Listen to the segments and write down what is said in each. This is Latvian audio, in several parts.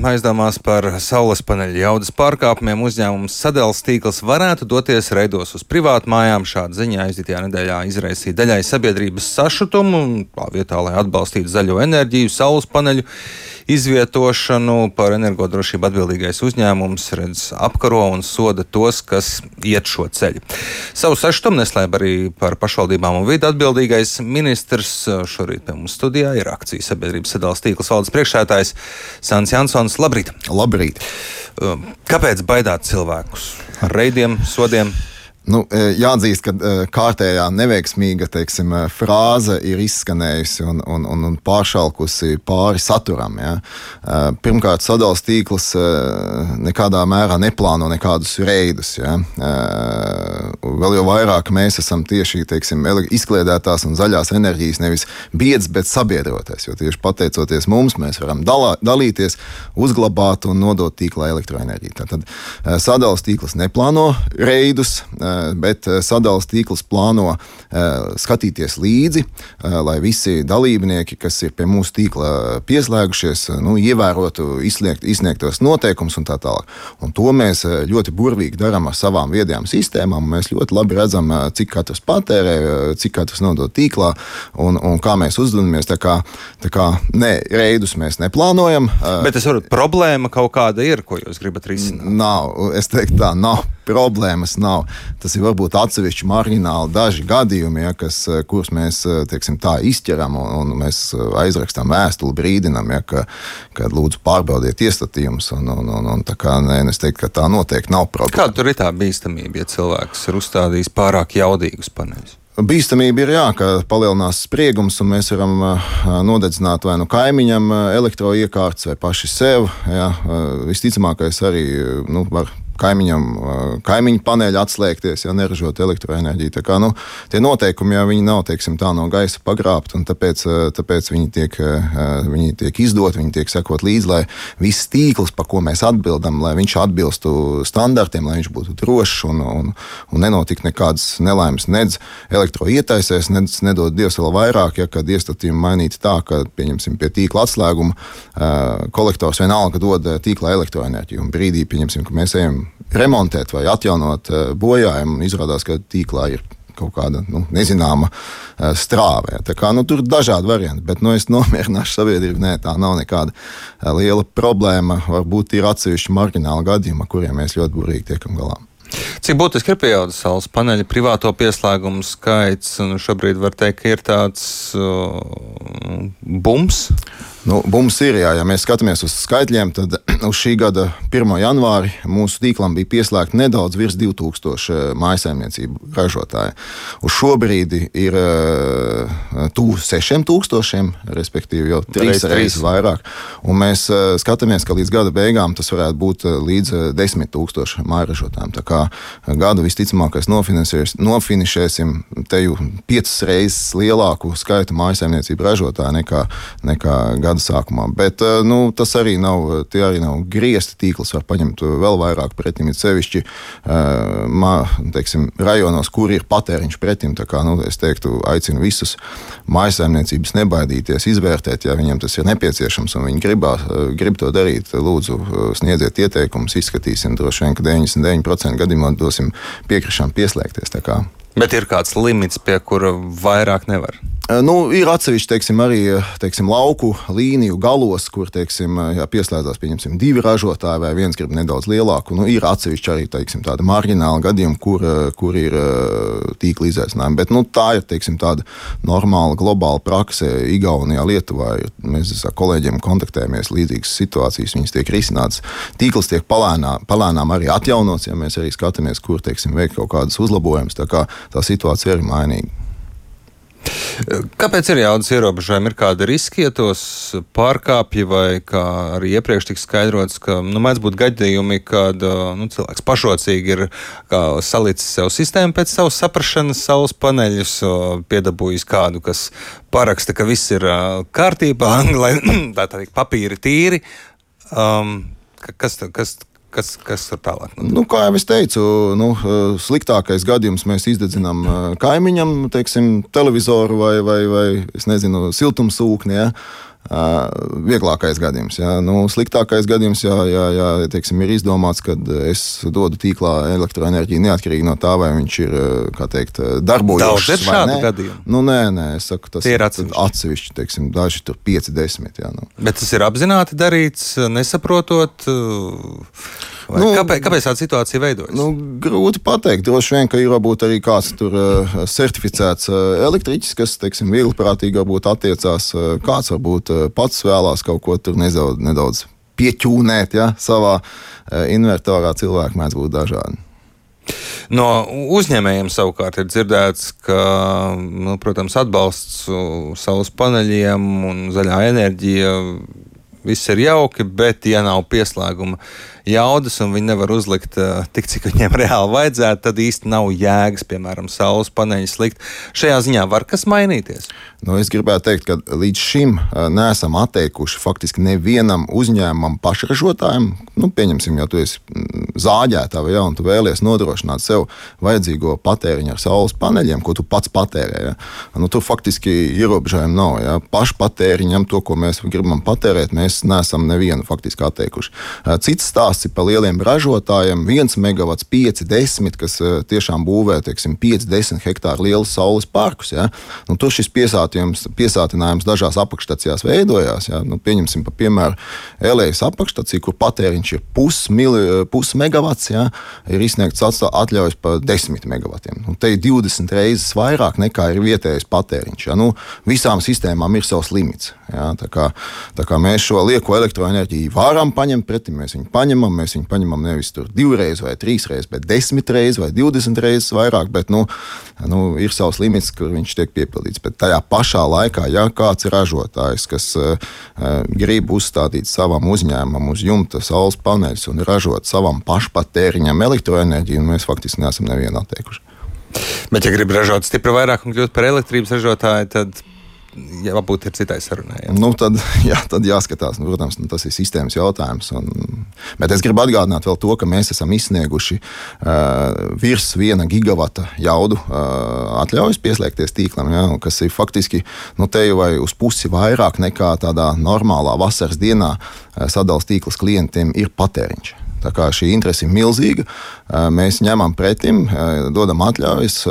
Aizdomās par saules paneļa jaudas pārkāpumiem uzņēmums sadalījums tīkls varētu doties reidos uz privātu mājām. Šāda ziņa aizdītajā nedēļā izraisīja daļai sabiedrības sašutumu, tā vietā, lai atbalstītu zaļo enerģiju, saules paneļu izvietošanu. Par energodrošību atbildīgais uzņēmums redz apkaro un soda tos, kas iet šo ceļu. Savu sašutumu neslēp arī par pašvaldībām un vidu atbildīgais ministrs. Šorīt pie mums studijā ir akcijas sabiedrības sadalījums tīkls valdes priekšētājs Sants Jansons. Jānis, labrīt! Labrīt! Um, kāpēc baidāt cilvēkus ar reidiem, sodiem? Nu, e, jāatzīst, ka e, kārtējā neveiksmīga teiksim, e, frāze ir izskanējusi un, un, un, un pāršalkusi pāri saturam. Ja. Pirmkārt, sadalījums tīkls nekādā mērā neplāno nekādus reidus. Ja. Vēl jau vairāk mēs esam tieši teiksim, izkliedētās un zaļās enerģijas nevis biedrs, bet sabiedrotais. Jo tieši pateicoties mums, mēs varam dalā, dalīties, uzglabāt un nodot tīklā elektroenerģiju. Tātad sadalījums tīkls neplāno reidus bet eh, sadalījuma tīkls plāno eh, skatīties līdzi, eh, lai visi dalībnieki, kas ir pie mūsu tīkla pieslēgušies, nu, ievērotu izsniegt, izsniegtos noteikumus un tā tālāk. Un to mēs ļoti burvīgi darām ar savām viedajām sistēmām. Mēs ļoti labi redzam, cik katrs patērē, cik katrs nodod tīklā un, un kā mēs uzvedamies. Tā kā, tā kā ne, reidus mēs neplānojam. Bet es varu, problēma kaut kāda ir, ko jūs gribat risināt? Nav, es teiktu tā, nav problēmas nav. Tas ir varbūt atsevišķi marģināli daži gadījumi, ja, kas, eh, kurus mēs eh, teiksim, tā izķeram un, un mēs eh, aizrakstam vēstuli, brīdinam, ja, ka, ka lūdzu pārbaudiet iestatījumus. Un, un, un, un, kā, nē, es teiktu, ka tā noteikti nav problēma. Kāda tur ir tā bīstamība, ja cilvēks ir uzstādījis pārāk jaudīgus paneļus? Bīstamība ir, jā, ka palielinās spriegums, un mēs varam nodedzināt vai nu kaimiņam elektroiekārtas, vai paši sev. Jā, visticamākais arī nu, var kaimiņam, kaimiņu paneļi atslēgties, ja neražot elektroenerģiju. Tā kā, nu, tie noteikumi jau nav teiksim, no gaisa pagrābti, un tāpēc, tāpēc viņi, tiek, viņi tiek izdoti, viņi tiek sekot līdzi, lai viss tīkls, pa ko mēs atbildam, lai viņš atbilstu standartiem, lai viņš būtu drošs un, un, un nenotiktu nekādas nelaimes. Nedz elektroietaisēs, nedz nedod Dievs vēl vairāk, ja kad iestatījumi mainīti tā, ka, pieņemsim, pie tīkla atslēguma kolektors vienalga dod tīkla elektroenerģiju. Un brīdī, pieņemsim, ka mēs ejam remontēt vai atjaunot eh, bojājumu. Izrādās, ka tīklā ir kaut kāda nu, nezināma uh, strāve. Kā, nu, tur ir dažādi varianti, bet nu, es nomierināšu sabiedrību. Nē, tā nav nekāda uh, liela problēma. Varbūt ir atsevišķi marģināli gadījumi, kuriem mēs ļoti burīgi tiekam galā. Cik būtiski ir pieaudzis saules paneļa privāto pieslēgumu skaits? Šobrīd var teikt, ka ir tāds uh, bums. Nu, bums ir, jā, ja mēs skatāmies uz skaitļiem, tad uz šī gada 1. janvāri mūsu tīklam bija pieslēgta nedaudz virs 2000 eh, mājsaimniecību ražotāju. Uz šo brīdi ir uh, tuvu 6000, respektīvi jau trīs reizes vairāk. Un mēs uh, skatāmies, ka līdz gada beigām tas varētu būt līdz 10 000 mājražotājiem. Tā kā gadu visticamākais nofinišēsim te jau piecas reizes lielāku skaitu mājsaimniecību ražotāju nekā, nekā gada gada sākumā. Bet eh, nu, tas arī nav, arī nav griezti tīkls, var paņemt vēl vairāk pretim, sevišķi eh, mā, teiksim, rajonos, kur ir patēriņš pretim. Kā, nu, es teiktu, aicinu visus mājsaimniecības nebaidīties, izvērtēt, ja viņiem tas ir nepieciešams un viņi gribā, eh, grib to darīt. Lūdzu, sniedziet ieteikumus, izskatīsim. Droši vien, ka 99% gadījumā dosim piekrišanu pieslēgties. Bet ir kāds limits, pie kura vairāk nevar. Nu, ir atsevišķi teiksim, arī teiksim, lauku līniju galos, kur teiksim, jā, pieslēdzās divi ražotāji, vai viens grib nedaudz lielāku. Nu, ir atsevišķi arī teiksim, tādi marģināli gadījumi, kur, kur ir tīkla izaicinājumi. Bet nu, tā ir teiksim, tāda normāla globāla prakse Igaunijā, Lietuvā. Mēs ar kolēģiem kontaktējamies līdzīgas situācijas, viņas tiek risinātas. Tīkls tiek palēnām, palēnām arī atjaunots, ja mēs arī skatāmies, kur teiksim, veikt kaut kādas uzlabojumus. Tā, kā tā situācija ir mainīga. Kāpēc ir jaudas ierobežojumi? Ir kādi riski, ja tos pārkāpja, vai kā arī iepriekš tika skaidrots, ka nu, mēdz būt gadījumi, kad nu, cilvēks pašocīgi ir salicis sev sistēmu pēc savas saprašanas, savus paneļus, piedabūjis kādu, kas paraksta, ka viss ir kārtībā, lai tā teikt, papīri tīri. Um, kas, kas, Kas, kas tur tālāk? Nu, kā jau es teicu, nu, sliktākais gadījums mēs izdedzinām kaimiņam, teiksim, televizoru vai, vai, vai nezinu, siltumsūkni. Ja? Vieglākais gadījums. Jā. Nu, sliktākais gadījums jā, jā, jā, teiksim, ir izdomāts, kad es dodu tīklā elektroenerģiju neatkarīgi no tā, vai viņš ir teikt, darbojošs. Daudz ir šādu gadījumu. Nu, nē, nē, es saku, tas Tie ir atsevišķi. atsevišķi teiksim, daži tur 5, 10. Jā, nu. Bet tas ir apzināti darīts, nesaprotot. Vai nu, kāpēc, kāpēc tāda situācija veidojas? Nu, grūti pateikt. Droši vien, ka ir varbūt arī kāds tur certificēts elektriķis, kas, teiksim, vieglprātīgi varbūt attiecās. Kāds varbūt pats vēlās kaut ko tur nedaudz, nedaudz pieķūnēt ja, savā uh, invertorā. Cilvēki mēdz būt dažādi. No uzņēmējiem savukārt ir dzirdēts, ka nu, protams, atbalsts saules paneļiem un zaļā enerģija viss ir jauki, bet, ja nav pieslēguma jaudas un viņi nevar uzlikt uh, tik, cik viņiem reāli vajadzētu, tad īsti nav jēgas, piemēram, saules paneļus likt. Šajā ziņā var kas mainīties? Nu, es gribētu teikt, ka līdz šim uh, neesam atteikuši faktiski nevienam uzņēmumam, pašražotājam. Nu, pieņemsim, ja tu esi mm, zāģētāja, ja, un tu vēlies nodrošināt sev vajadzīgo patēriņu ar saules paneļiem, ko tu pats patērē. Ja. Nu, tur faktiski ierobežojumu nav. Ja. Pašpatēriņam, to, ko mēs gribam patērēt, mēs neesam nevienu faktiski atteikuši. Uh, cits stāsts ir par lieliem ražotājiem. 1 megawatts, 5, 10, kas tiešām būvē teiksim, 5, 10 hektāru lielus saules parkus. Ja. Nu, tur šis piesātinājums dažās apakšstacijās veidojās. Ja. Nu, pieņemsim par piemēru Elējas apakšstaciju, kur patēriņš ir pusmegawatts, pus ja, ir izsniegts atļaujas par 10 megawattiem. Nu, te ir 20 reizes vairāk nekā ir vietējais patēriņš. Ja. Nu, visām sistēmām ir savs limits. Ja. Tā kā, tā kā mēs šo lieko elektroenerģiju varam paņemt pretī, mēs viņu paņemam, mēs viņu paņemam nevis divreiz vai trīs reizes, bet desmit reizes vai divdesmit reizes vairāk. Bet, nu, nu, ir savs limits, kur viņš tiek piepildīts. Bet tajā pašā laikā, ja kāds ir ražotājs, kas uh, grib uzstādīt savam uzņēmumam uz jumta saules paneļus un ražot savam pašpatēriņam elektroenerģiju, mēs faktiski neesam nevienu atteikuši. Bet, ja grib ražot stipri vairāk un kļūt par elektrības ražotāju, tad jābūt citai sarunai. Jā. Nu, tad, jā, tad jāskatās. Nu, protams, nu, tas ir sistēmas jautājums. Un, bet es gribu atgādināt vēl to, ka mēs esam izsnieguši uh, virs viena gigawata jaudu uh, atļaujas pieslēgties tīklam, jā, kas ir faktiski nu, te jau uz pusi vairāk nekā tādā normālā vasaras dienā uh, sadalījuma tīklas klientiem ir patēriņš. Tā kā šī interese ir milzīga, mēs ņemam pretim, dodam atļaujas,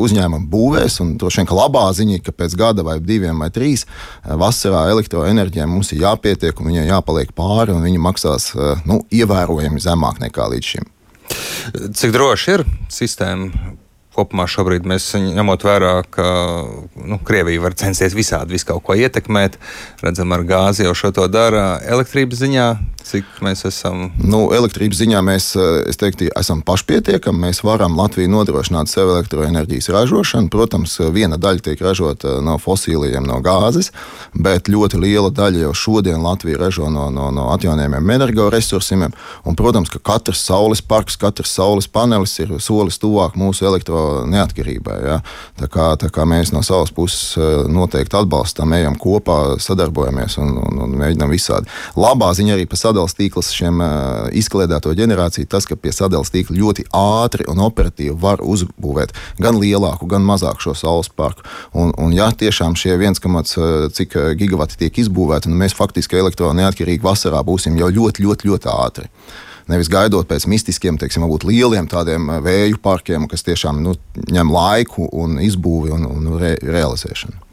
uzņēmumam būvēs. Droši vien, ka labā ziņa ir, ka pēc gada vai diviem vai trīs vasarā elektroenerģijai mums ir jāpietiek un viņai jāpaliek pāri, un viņi maksās nu, ievērojami zemāk nekā līdz šim. Cik droši ir sistēma? kopumā šobrīd mēs ņemot vērā, ka nu, Krievija var censties visādi visu kaut ko ietekmēt. Redzam, ar gāzi jau šo to dara. Elektrības ziņā cik mēs esam? Nu, elektrības ziņā mēs teiktu, esam pašpietiekami. Mēs varam Latviju nodrošināt sev elektroenerģijas ražošanu. Protams, viena daļa tiek ražota no fosiliem, no gāzes, bet ļoti liela daļa jau šodien Latvija ražo no, no, no atjaunojumiem energoresursiem. Un, protams, ka katrs saules parks, katrs saules panelis ir solis tuvāk mūsu elektroneatkarībai. Ja? Tā, kā, tā kā mēs no savas puses noteikti atbalstam, ejam kopā, sadarbojamies un, un, un mēģinām visādi. Labā ziņa arī par sadarbību sadalījuma tīkls šiem izkliedēto ģenerāciju, tas, ka pie sadalījuma tīkla ļoti ātri un operatīvi var uzbūvēt gan lielāku, gan mazāku šo saules parku. Un, un ja tiešām šie 1,5 cik gigawati tiek izbūvēti, nu mēs faktiski elektroneatkarīgi vasarā būsim jau ļoti, ļoti, ļoti ātri nevis gaidot pēc mistiskiem, teiksim, varbūt lieliem tādiem vēju parkiem, kas tiešām nu, ņem laiku un izbūvi un, un re, realizēšanu.